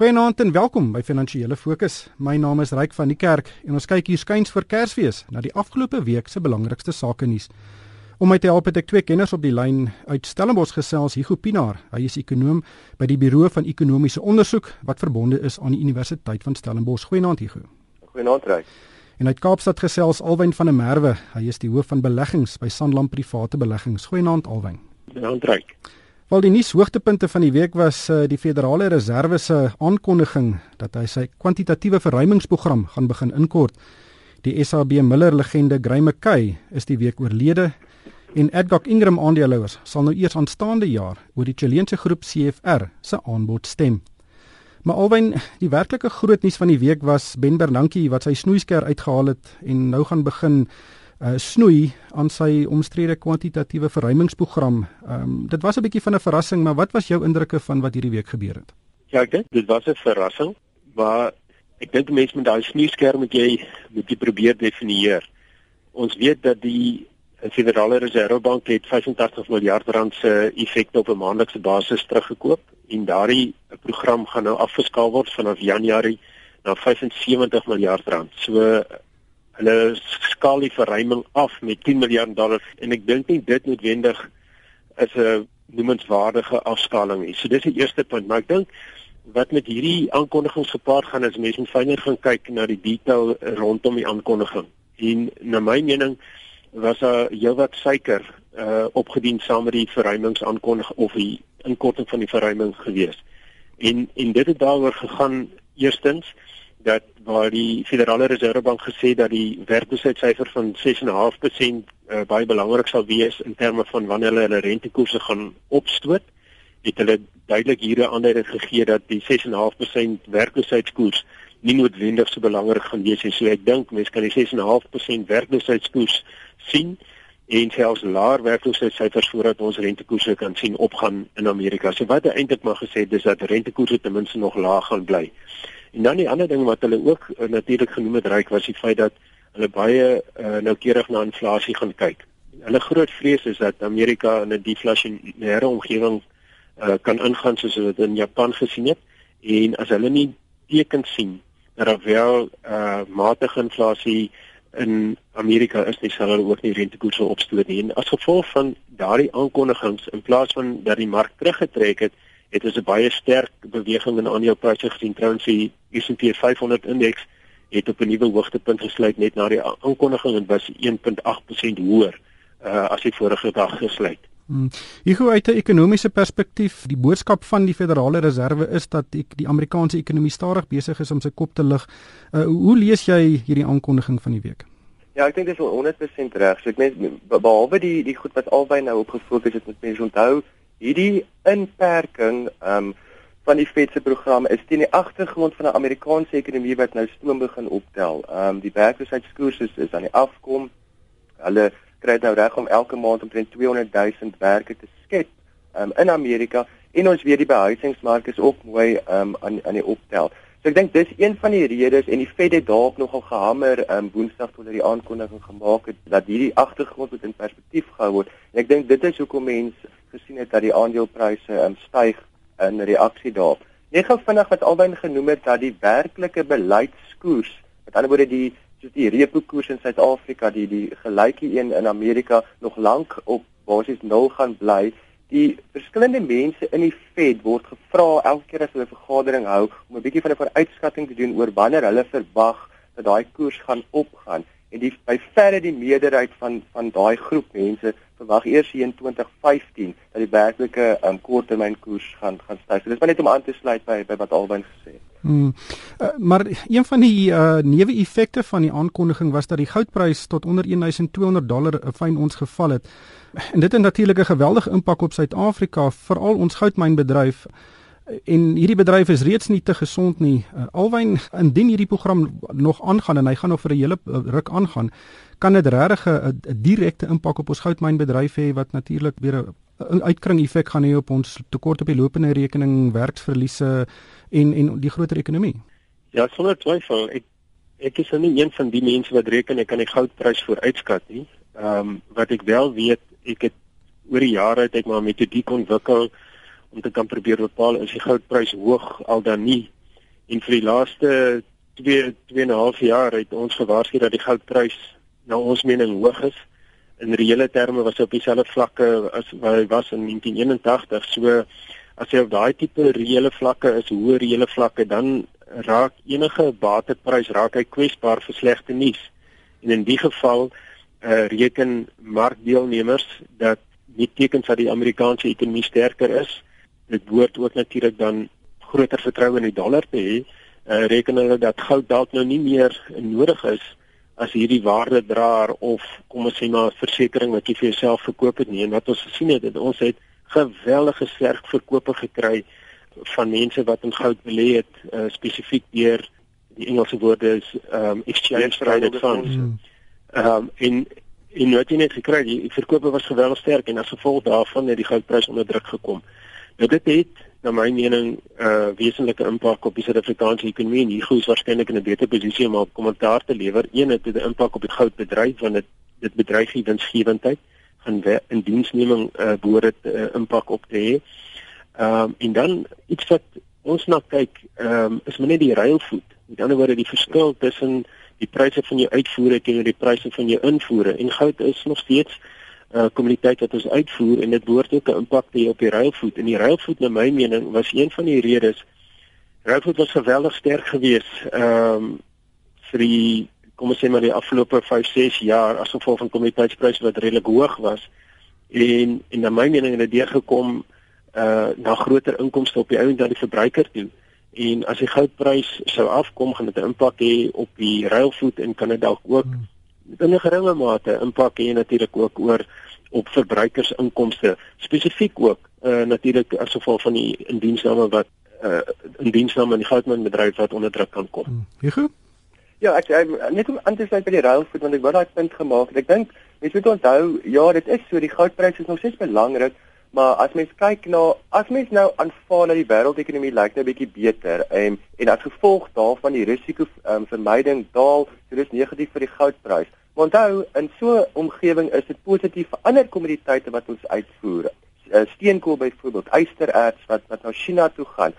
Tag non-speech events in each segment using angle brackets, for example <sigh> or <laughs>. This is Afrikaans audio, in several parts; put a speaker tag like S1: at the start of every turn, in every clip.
S1: Goeienaand en welkom by Finansiële Fokus. My naam is Ryk van die Kerk en ons kyk hier skuins vir Kersfees na die afgelope week se belangrikste sake nuus. Om my te help het ek twee kenners op die lyn uit Stellenbosch gesels, Hugo Pinaar. Hy is ekonom by die Buro van Ekonomiese Onderzoek wat verbonde is aan die Universiteit van Stellenbosch. Goeienaand Hugo.
S2: Goeienaand Ryk.
S1: En uit Kaapstad gesels Alwyn van der Merwe. Hy is die hoof van beleggings by Sanlam Private Beleggings. Goeienaand Alwyn.
S2: Goeienaand Ryk.
S1: Wel die nuus hoogtepunte van die week was uh, die Federale Reserve se aankondiging dat hy sy kwantitatiewe verruimingsprogram gaan begin inkort. Die SAB Miller legende Graeme McKay is die week oorlede en Adcock Ingram aandeelhouers sal nou eers aanstaande jaar oor die Chileense groep CFR se aanbod stem. Maar alwen die werklike groot nuus van die week was Ben Bernanke wat sy snoeisker uitgehaal het en nou gaan begin uh, snoei aan sy omstrede kwantitatiewe verruimingsprogram. Ehm um, dit was 'n bietjie van 'n verrassing, maar wat was jou indrukke van wat hierdie week gebeur het?
S2: Ja, ek dink dit was 'n verrassing, maar ek dink mense met daai snoeisker moet jy moet jy probeer definieer. Ons weet dat Die Federale Reservebank het 85 miljard rand se effekte op 'n maandelikse basis teruggekoop en daardie program gaan nou afgeskaal word vanaf Januarie na 75 miljard rand. So hulle skaal die verruiming af met 10 miljard dollar en ek dink nie dit noodwendig is 'n noemenswaardige afskaling nie. So dis die eerste punt, maar ek dink wat met hierdie aankondigings gepaard gaan is mense moet fyner gaan kyk na die detail rondom die aankondiging. En na my mening was daar heelwat suiker uh opgedien saam met die verruimingsaankondiging of die inkorting van die verruiming gewees. En en dit het daaroor gegaan eerstens dat waar die Federale Reservebank gesê dat die werkloosheidssyfer van 6.5% uh, baie belangrik sal wees in terme van wanneer hulle hulle rentekoerse gaan opstoot, het hulle duidelik hier 'n aanduiding gegee dat die 6.5% werkloosheidskoers nie noodwendig so belangrik gaan wees nie. So ek dink mense kan die 6.5% werkloosheidskoers sien en selfs laer werkloosheidsyfers voordat ons rentekoerse kan sien opgaan in Amerika. So wat eintlik maar gesê het is dat rentekoerse ten minste nog laag gaan bly. En dan die ander ding wat hulle ook uh, natuurlik genoem het ryk was die feit dat hulle baie uh, noukeurig na inflasie gaan kyk. Hulle groot vrees is dat Amerika in 'n deflasionêre omgewing uh, kan ingaan soos wat in Japan gesien het en as hulle nie tekens sien dat daar wel uh, matige inflasie in Amerika is nie sal hulle ook nie rentekoerse opstoot nie. En as gevolg van daardie aankondigings in plaas van dat die mark teruggetrek het, het ons 'n baie sterk beweging in aandelepryse gesien. Trouens die S&P 500 indeks het op 'n nuwe hoogtepunt gesluit net na die aankondiging en was 1.8% hoër uh, as die vorige dag gesluit.
S1: Hmm. Hier uit 'n ekonomiese perspektief, die boodskap van die Federale Reserve is dat die, die Amerikaanse ekonomie stadig besig is om sy kop te lig. Uh, hoe lees jy hierdie aankondiging van die week?
S3: Ja, ek dink dit is 100% reg. So ek mens behalwe die die goed wat albei nou op gefokus het met mense onthou, hierdie inperking um, van die Fed se program is teen die agtergrond van 'n Amerikaanse ekonomie wat nou stoom begin optel. Um, die werkloosheidskoers is, is aan die afkom. Hulle kry nou reg om elke maand omtrent 200 000 werke te skep um, in Amerika en ons weet die behuisingsmark is ook mooi um, aan aan die optel. So ek dink dis een van die redes en die Fed het daarop nogal gehamer um, Woensdag toe hulle die aankondiging gemaak het dat hierdie agtergrond moet in perspektief gehou word. En ek dink dit is hoekom mense gesien het dat die aandelepryse um, styg in reaksie daarop. Net gou vinnig wat albei genoem het dat die werklike beleidskoers, met ander woorde die soos die repo koers in Suid-Afrika, die die gelyke een in Amerika nog lank op basies nul gaan bly. Die verskillende mense in die Fed word gevra elke keer as hulle 'n vergadering hou om 'n bietjie van 'n vooruitskatting te doen oor wanneer hulle verwag dat daai koers gaan opgaan. En die by verre die meerderheid van van daai groep mense verwag eers in 2015 dat die werklike um, korttermynkoers gaan gaan styg. So dis maar net om aan te sluit by by wat Alwyn gesê het. Hmm.
S1: Uh, maar een van die uh, neeweffekte van die aankondiging was dat die goudprys tot onder 1200 dollar 'n fyn ons geval het. En dit het natuurlik 'n geweldige impak op Suid-Afrika, veral ons goudmynbedryf. En hierdie bedryf is reeds nie te gesond nie. Uh, Alwyn indien hierdie program nog aangaan en hy gaan nog vir 'n hele ruk aangaan, kan dit regtig 'n direkte impak op ons goudmynbedryf hê wat natuurlik weer 'n uitkring effek gaan hê op ons tekort op die lopende rekening, werksverliese en en die groter ekonomie.
S2: Ja, sonder twyfel. Ek ek is nie een van die mense wat reken ek kan die goudprys vooruitskat nie. Ehm um, wat ek wel weet, ek het oor die jare het ek maar metodiek ontwikkel om te kan probeer bepaal is die goudprys hoog al dan nie En vir die laaste 2 2 en 'n half jaar het ons gewaarsku dat die goudprys na ons mening hoog is. In reële terme was hy op dieselfde vlakke as wat hy was in 1981. So as jy op daai tipe reële vlakke is, hoë reële vlakke, dan raak enige bateprys raak hy kwesbaar vir slegte nuus. En in die geval uh, reken markdeelnemers dat nie tekens dat die Amerikaanse ekonomie sterker is. Dit behoort ook natuurlik dan groter vertroue in die dollar te hê. Uh, reken hulle dat goud dalk nou nie meer nodig is as hierdie waardedraer of kom ons sê maar versekerings wat jy vir jouself verkoop het nie en wat ons gesien het, het ons het geweldige sterk verkope gekry van mense wat in goud belê het uh, spesifiek deur die Engelse woorde is um exchange traded funds. Um, en en wat jy net gekry, die verkope was geweldig sterk en as gevolg daarvan het die goudprys onder druk gekom. Nou dit het na my mening 'n uh, wesenlike impak op die Suid-Afrikaanse ekonomie en hier goeie waarskynlik in 'n beter posisie om op kommentaar te lewer. Een het 'n impak op die goudbedryf want dit dit bedreig die winsgewendheid van in diensneming uh, behoort dit 'n uh, impak op te hê. Ehm um, en dan iets wat ons na kyk, ehm um, is maar net die ruilvoet. Met ander woorde die verskil tussen die pryse van jou uitvoere teenoor die pryse van jou invoere en goud is nog steeds uh, kommoditeit wat ons uitvoer en dit behoort ook 'n impak te hê op die ruilvoet. En die ruilvoet na my mening was een van die redes. Ruilvoet was geweldig sterk geweest ehm um, vir die kom ons sê maar die afgelope 5 6 jaar as gevolg van kommoditeitspryse wat redelik hoog was. En en na my mening het dit deurgekom uh na groter inkomste op die ou en dan die verbruiker toe. En as die goudprys sou afkom gaan dit 'n impak hê op die ruilvoet en kan dit dalk ook hmm. In 'n geringe mate impak hê natuurlik ook oor op verbruikersinkomste spesifiek ook uh, natuurlik as gevolg van die indiensname wat uh, indiensname in die goudmynbedryf wat onder druk kan kom. Hmm.
S1: Hugo?
S3: Ja, ek, ek net om aan te sluit by die ruilvoet want ek wou daai punt gemaak het. Ek dink mense moet onthou ja, dit is so die goudprys is nog steeds belangrik Maar as mens kyk na as mens nou aanvaar dat die wêreldekonomie lyk nou 'n bietjie beter en en as gevolg daarvan die risiko um, vermyding daal, so dis negatief vir die goudprys. Maar onthou, in so 'n omgewing is dit positief vir ander kommoditeite wat ons uitvoer. Uh, steenkool byvoorbeeld, ystererts wat wat na China toe gaan.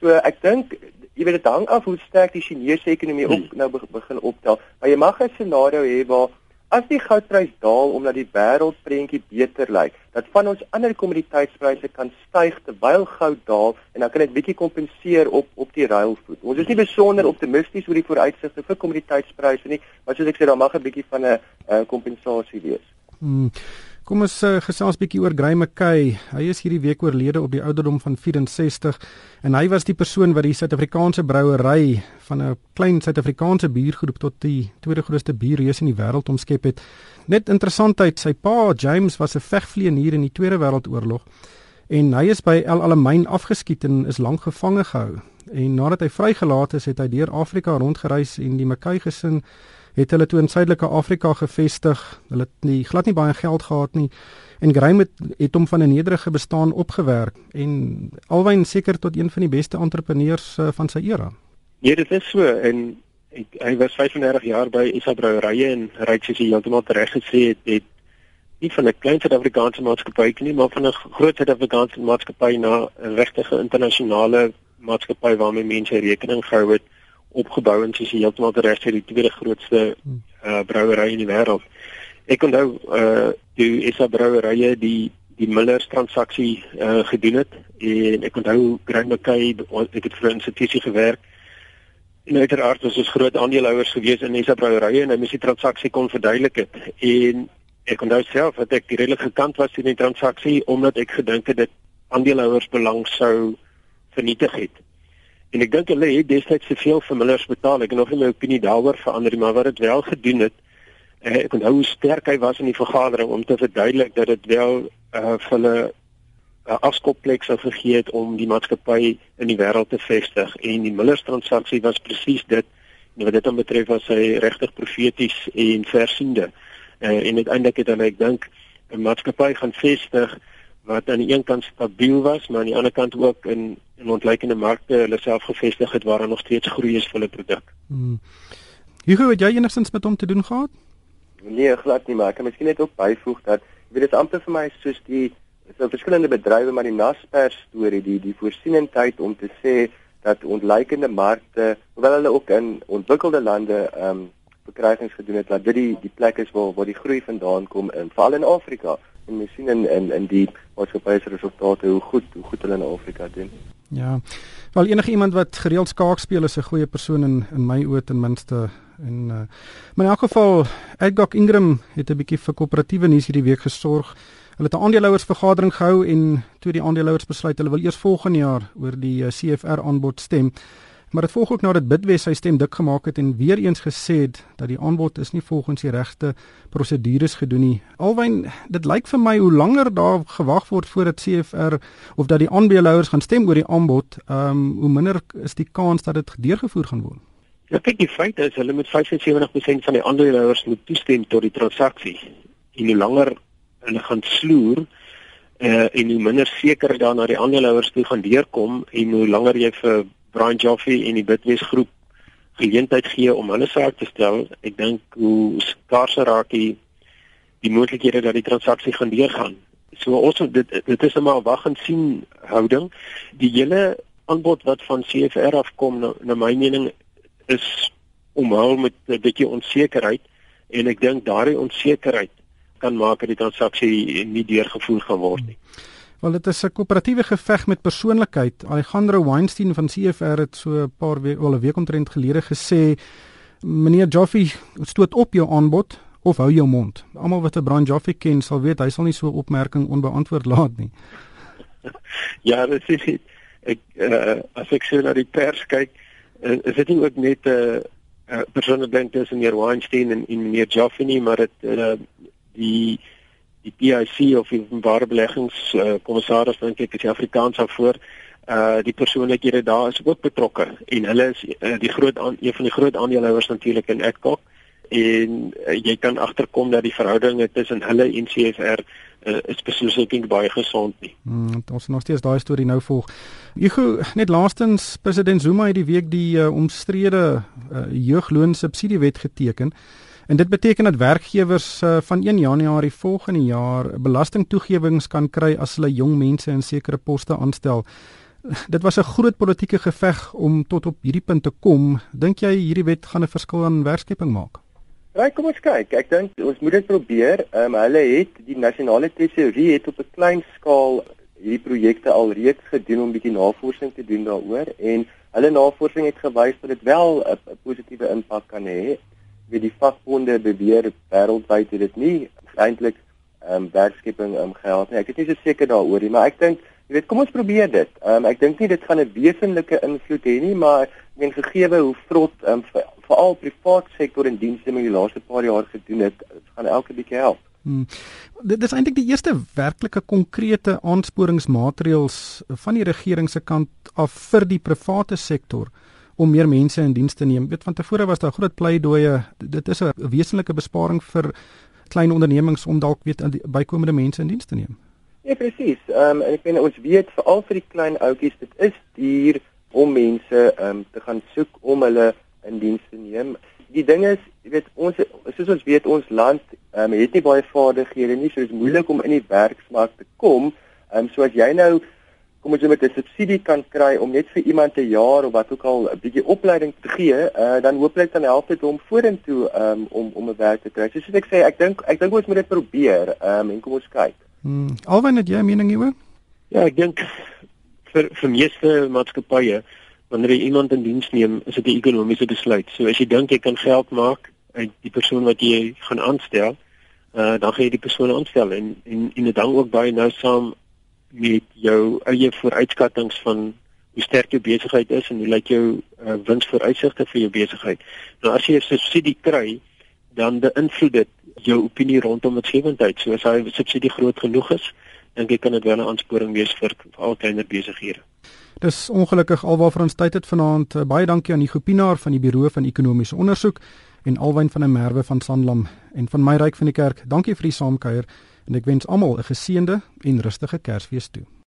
S3: So ek dink jy weet dit hang af hoe sterk die Chinese ekonomie ook hmm. nou begin optel. Maar jy mag 'n scenario hê waar As die goudprys daal omdat die wêreldprentjie beter lyk, dat van ons ander kommoditeitspryse kan styg terwyl goud daal en dan kan dit bietjie kompenseer op op die ruilvoet. Ons is nie besonder optimisties oor die vooruitsigte vir kommoditeitspryse nie, maar soos ek sê, daar mag 'n bietjie van 'n kompensasie wees.
S1: Hmm. Kom ons uh, gesels bietjie oor Grey McKay. Hy is hierdie week oorlede op die ouderdom van 64 en hy was die persoon wat die Suid-Afrikaanse brouery van 'n klein Suid-Afrikaanse biergroep tot die tweede grootste bierreus in die wêreld omskep het. Net interessantheid, sy pa James was 'n vegvlieënier in die Tweede Wêreldoorlog en hy is by El Alamein afgeskiet en is lank gevange gehou. En nadat hy vrygelaat is, het hy deur Afrika rondgereis en die McKay gesin het hulle toe in Suidelike Afrika gevestig. Hulle het nie glad nie baie geld gehad nie en Graham het, het hom van 'n nederige bestaan opgewerk en alwyn seker tot een van die beste entrepreneurs uh, van sy era.
S2: Nee, dit is so en ek, hy was 35 jaar by Isa Brouwerye en ry soos jy heeltemal reg gesê het, het nie van 'n klein Suid-Afrikaanse maatskappy nie, maar van 'n groot Suid-Afrikaanse maatskappy na 'n regtige internasionale maatskappy waarmee mense rekening gehou het opgebou en sies heeltemal die res van die tweede grootste uh, brouery in die wêreld. Ek onthou uh die Esa brouwerye die die Millers transaksie uh gedoen het en ek onthou Graham McKay ek het vir 'n institusie gewerk. En uiteraard was ons groot aandeelhouers gewees in Esa brouwerye en hy moes die transaksie kon verduidelik het. En ek onthou self dat ek redelik gekant was teen die transaksie omdat ek gedink het dit aandeelhouers belang sou vernietig het. En ek dink hulle het destyds te veel vir Millers betaal. Ek het nog nie my opinie daaroor verander nie, maar wat dit wel gedoen het, eh, ek onthou hoe sterk hy was in die vergadering om te verduidelik dat dit wel uh, vir hulle 'n afskopplek sou gegee het om die maatskappy in die wêreld te vestig en die Millers transaksie was presies dit. En wat dit betref was hy regtig profeties en versiende. Uh, en uiteindelik het hulle ek dink 'n maatskappy gaan vestig wat aan die een kant stabiel was, maar aan die ander kant ook in in ontleikende markte hulle self gevestig het waar daar nog steeds groei is vir hulle produk.
S1: Hmm. Hugo, het jy enigstens met hom te doen gehad?
S3: Nee, glad nie, maar ek kan miskien net ook byvoeg dat weet dit amper vir my soos die so verskillende bedrywe maar die Naspers storie, die die voorsienendheid om te sê dat ontleikende markte, hoewel hulle ook in ontwikkelde lande ehm um, verkrygings gedoen het, dat dit die die plek is waar waar die groei vandaan kom in veral in Afrika. En mens sien in in in die maatskappye se resultate hoe goed hoe goed hulle in Afrika doen.
S1: Ja. Wel enige iemand wat gereeld skaak speel is 'n goeie persoon in in my oë ten minste en uh, maar in elk geval Edgar Ingram het 'n bietjie vir koöperatiewe nuus hierdie week gesorg. Hulle het 'n aandeelhouersvergadering gehou en toe die aandeelhouers besluit hulle wil eers volgende jaar oor die uh, CFR aanbod stem. Maar dit volg ook nadat Bidwest sy stem dik gemaak het en weer eens gesê het dat die aanbod is nie volgens die regte prosedures gedoen nie. Alwyn, dit lyk vir my hoe langer daar gewag word voordat CFR of dat die aandeelhouers gaan stem oor die aanbod, ehm um, hoe minder is die kans dat dit deurgevoer gaan word.
S2: Ja, kyk, die feit is hulle moet 75% van die aandeelhouers moet toestem tot die transaksie. En hoe langer hulle gaan sloer, uh, en hoe minder seker dan na die aandeelhouers toe gaan deurkom en hoe langer jy vir Brian Joffe en die Bitwest groep geleentheid gee om hulle saak te stel, ek dink hoe skaarser raak die die moontlikhede dat die transaksie gaan deurgaan. So ons dit dit is maar wag en sien houding. Die hele aanbod wat van CFR afkom na, na my mening is omhul met 'n bietjie onsekerheid en ek dink daardie onsekerheid kan maak dat die transaksie nie deurgevoer gaan word nie. Hmm.
S1: Wel dit is 'n koöperatiewe geveg met persoonlikheid. Alejandro Weinstein van CFR het so 'n paar weke wel 'n week omtrent gelede gesê meneer Joffe stoot op jou aanbod of hou jou mond. Almal wat 'n Brand Joffe ken sal weet hy sal nie so 'n opmerking onbeantwoord <laughs> laat nie. <laughs>
S2: Ja, dit is ek uh, as ek sien na die pers kyk, uh, is dit nie ook net 'n uh, uh, persoonlike ding tussen meneer Weinstein en, en meneer Joffe nie, maar dit uh, die die PIC of die openbare beleggings uh, kommissaris dink ek is die Afrikaans daarvoor uh die persoonlikhede daar is ook betrokke en hulle is uh, die groot aan, een van die groot aandeelhouers natuurlik in Adcock en uh, jy kan agterkom dat die verhoudinge tussen hulle en CFR uh, is beslis nie baie gesond nie.
S1: Hmm, ons nog steeds daai storie nou volg. Hugo, net laastens president Zuma het die week die uh, omstrede uh, jeugloonsubsidiewet geteken. En dit beteken dat werkgewers uh, van 1 Januarie volgende jaar belastingtoegewings kan kry as hulle jong mense in sekere poste aanstel. Dit was 'n groot politieke geveg om tot op hierdie punt te kom. Dink jy hierdie wet gaan 'n verskil aan werkskeping maak?
S3: Right, kom ons kyk. Ek dink ons moet dit probeer. Ehm um, hulle het die nasionale tesourie het op 'n klein skaal hierdie projekte alreeds gedoen om bietjie navorsing te doen daaroor en hulle navorsing het gewys dat dit wel 'n positiewe impak kan hê wie die vakbonde beweer wêreldwyd het dit nie eintlik ehm um, werkskepping ehm um, gehad nie. Ek is nie so seker daaroor nie, maar ek dink jy weet kom ons probeer dit. Ehm um, ek dink nie dit gaan 'n wesenlike invloed hê nie, maar ek meen gegeewe hoe vrot ehm um, veral privaat sektor en dienste in die laaste paar jaar gedoen het, gaan elke bietjie help. Hmm.
S1: Dit is eintlik die eerste werklike konkrete aansporingsmaatreëls van die regering se kant af vir die private sektor om meer mense in diens te neem. Weet van tevore was daar groot pleidooie. Dit is 'n wesenlike besparing vir klein ondernemings om dalk weet bykomende mense in diens te neem.
S3: Ja, presies. Ehm um, ek weet ons weet veral vir die klein ouetjies, dit is duur om mense ehm um, te gaan soek om hulle in diens te neem. Die ding is, jy weet ons soos ons weet ons land ehm um, het nie baie vaardighede nie, so dit is moeilik om in die werksmark te kom. Ehm um, so as jy nou kom ons sê met 'n subsidie kan kry om net vir iemand 'n jaar of wat ook al 'n bietjie opleiding te gee, uh, dan hooplik dan help dit hom vorentoe um, om om 'n werk te kry. So soos ek sê, ek dink ek dink ons moet dit probeer um, en kom ons kyk.
S1: Hmm. Alwen het jy 'n mening hieroor?
S2: Ja, ek dink vir vir meeste maatskappye wanneer jy iemand in diens neem, is dit 'n ekonomiese besluit. So as jy dink jy kan geld maak uit die persoon wat jy gaan aanstel, uh, dan gaan jy die persoon aanstel en en en dit hang ook baie nou saam met jou eie vooruitskattinge van hoe sterk jou besigheid is en hoe lyk jou uh, winsvooruitsigte vir jou besigheid. Nou as jy 'n subsidie kry, dan beïnvloed dit jou opinie rondom winsgewendheid. So as hy subsidie groot genoeg is, dink ek kan dit wel 'n aansporing wees vir al kleiner besighede.
S1: Dis ongelukkig alwaar ons tyd het vanaand. Uh, baie dankie aan Nico Pinaar van die Buro van Ekonomiese Onderzoek en Alwyn van der Merwe van Sanlam en van my ryk van die kerk. Dankie vir die saamkuier en ek wens almal 'n geseënde en rustige Kersfees toe.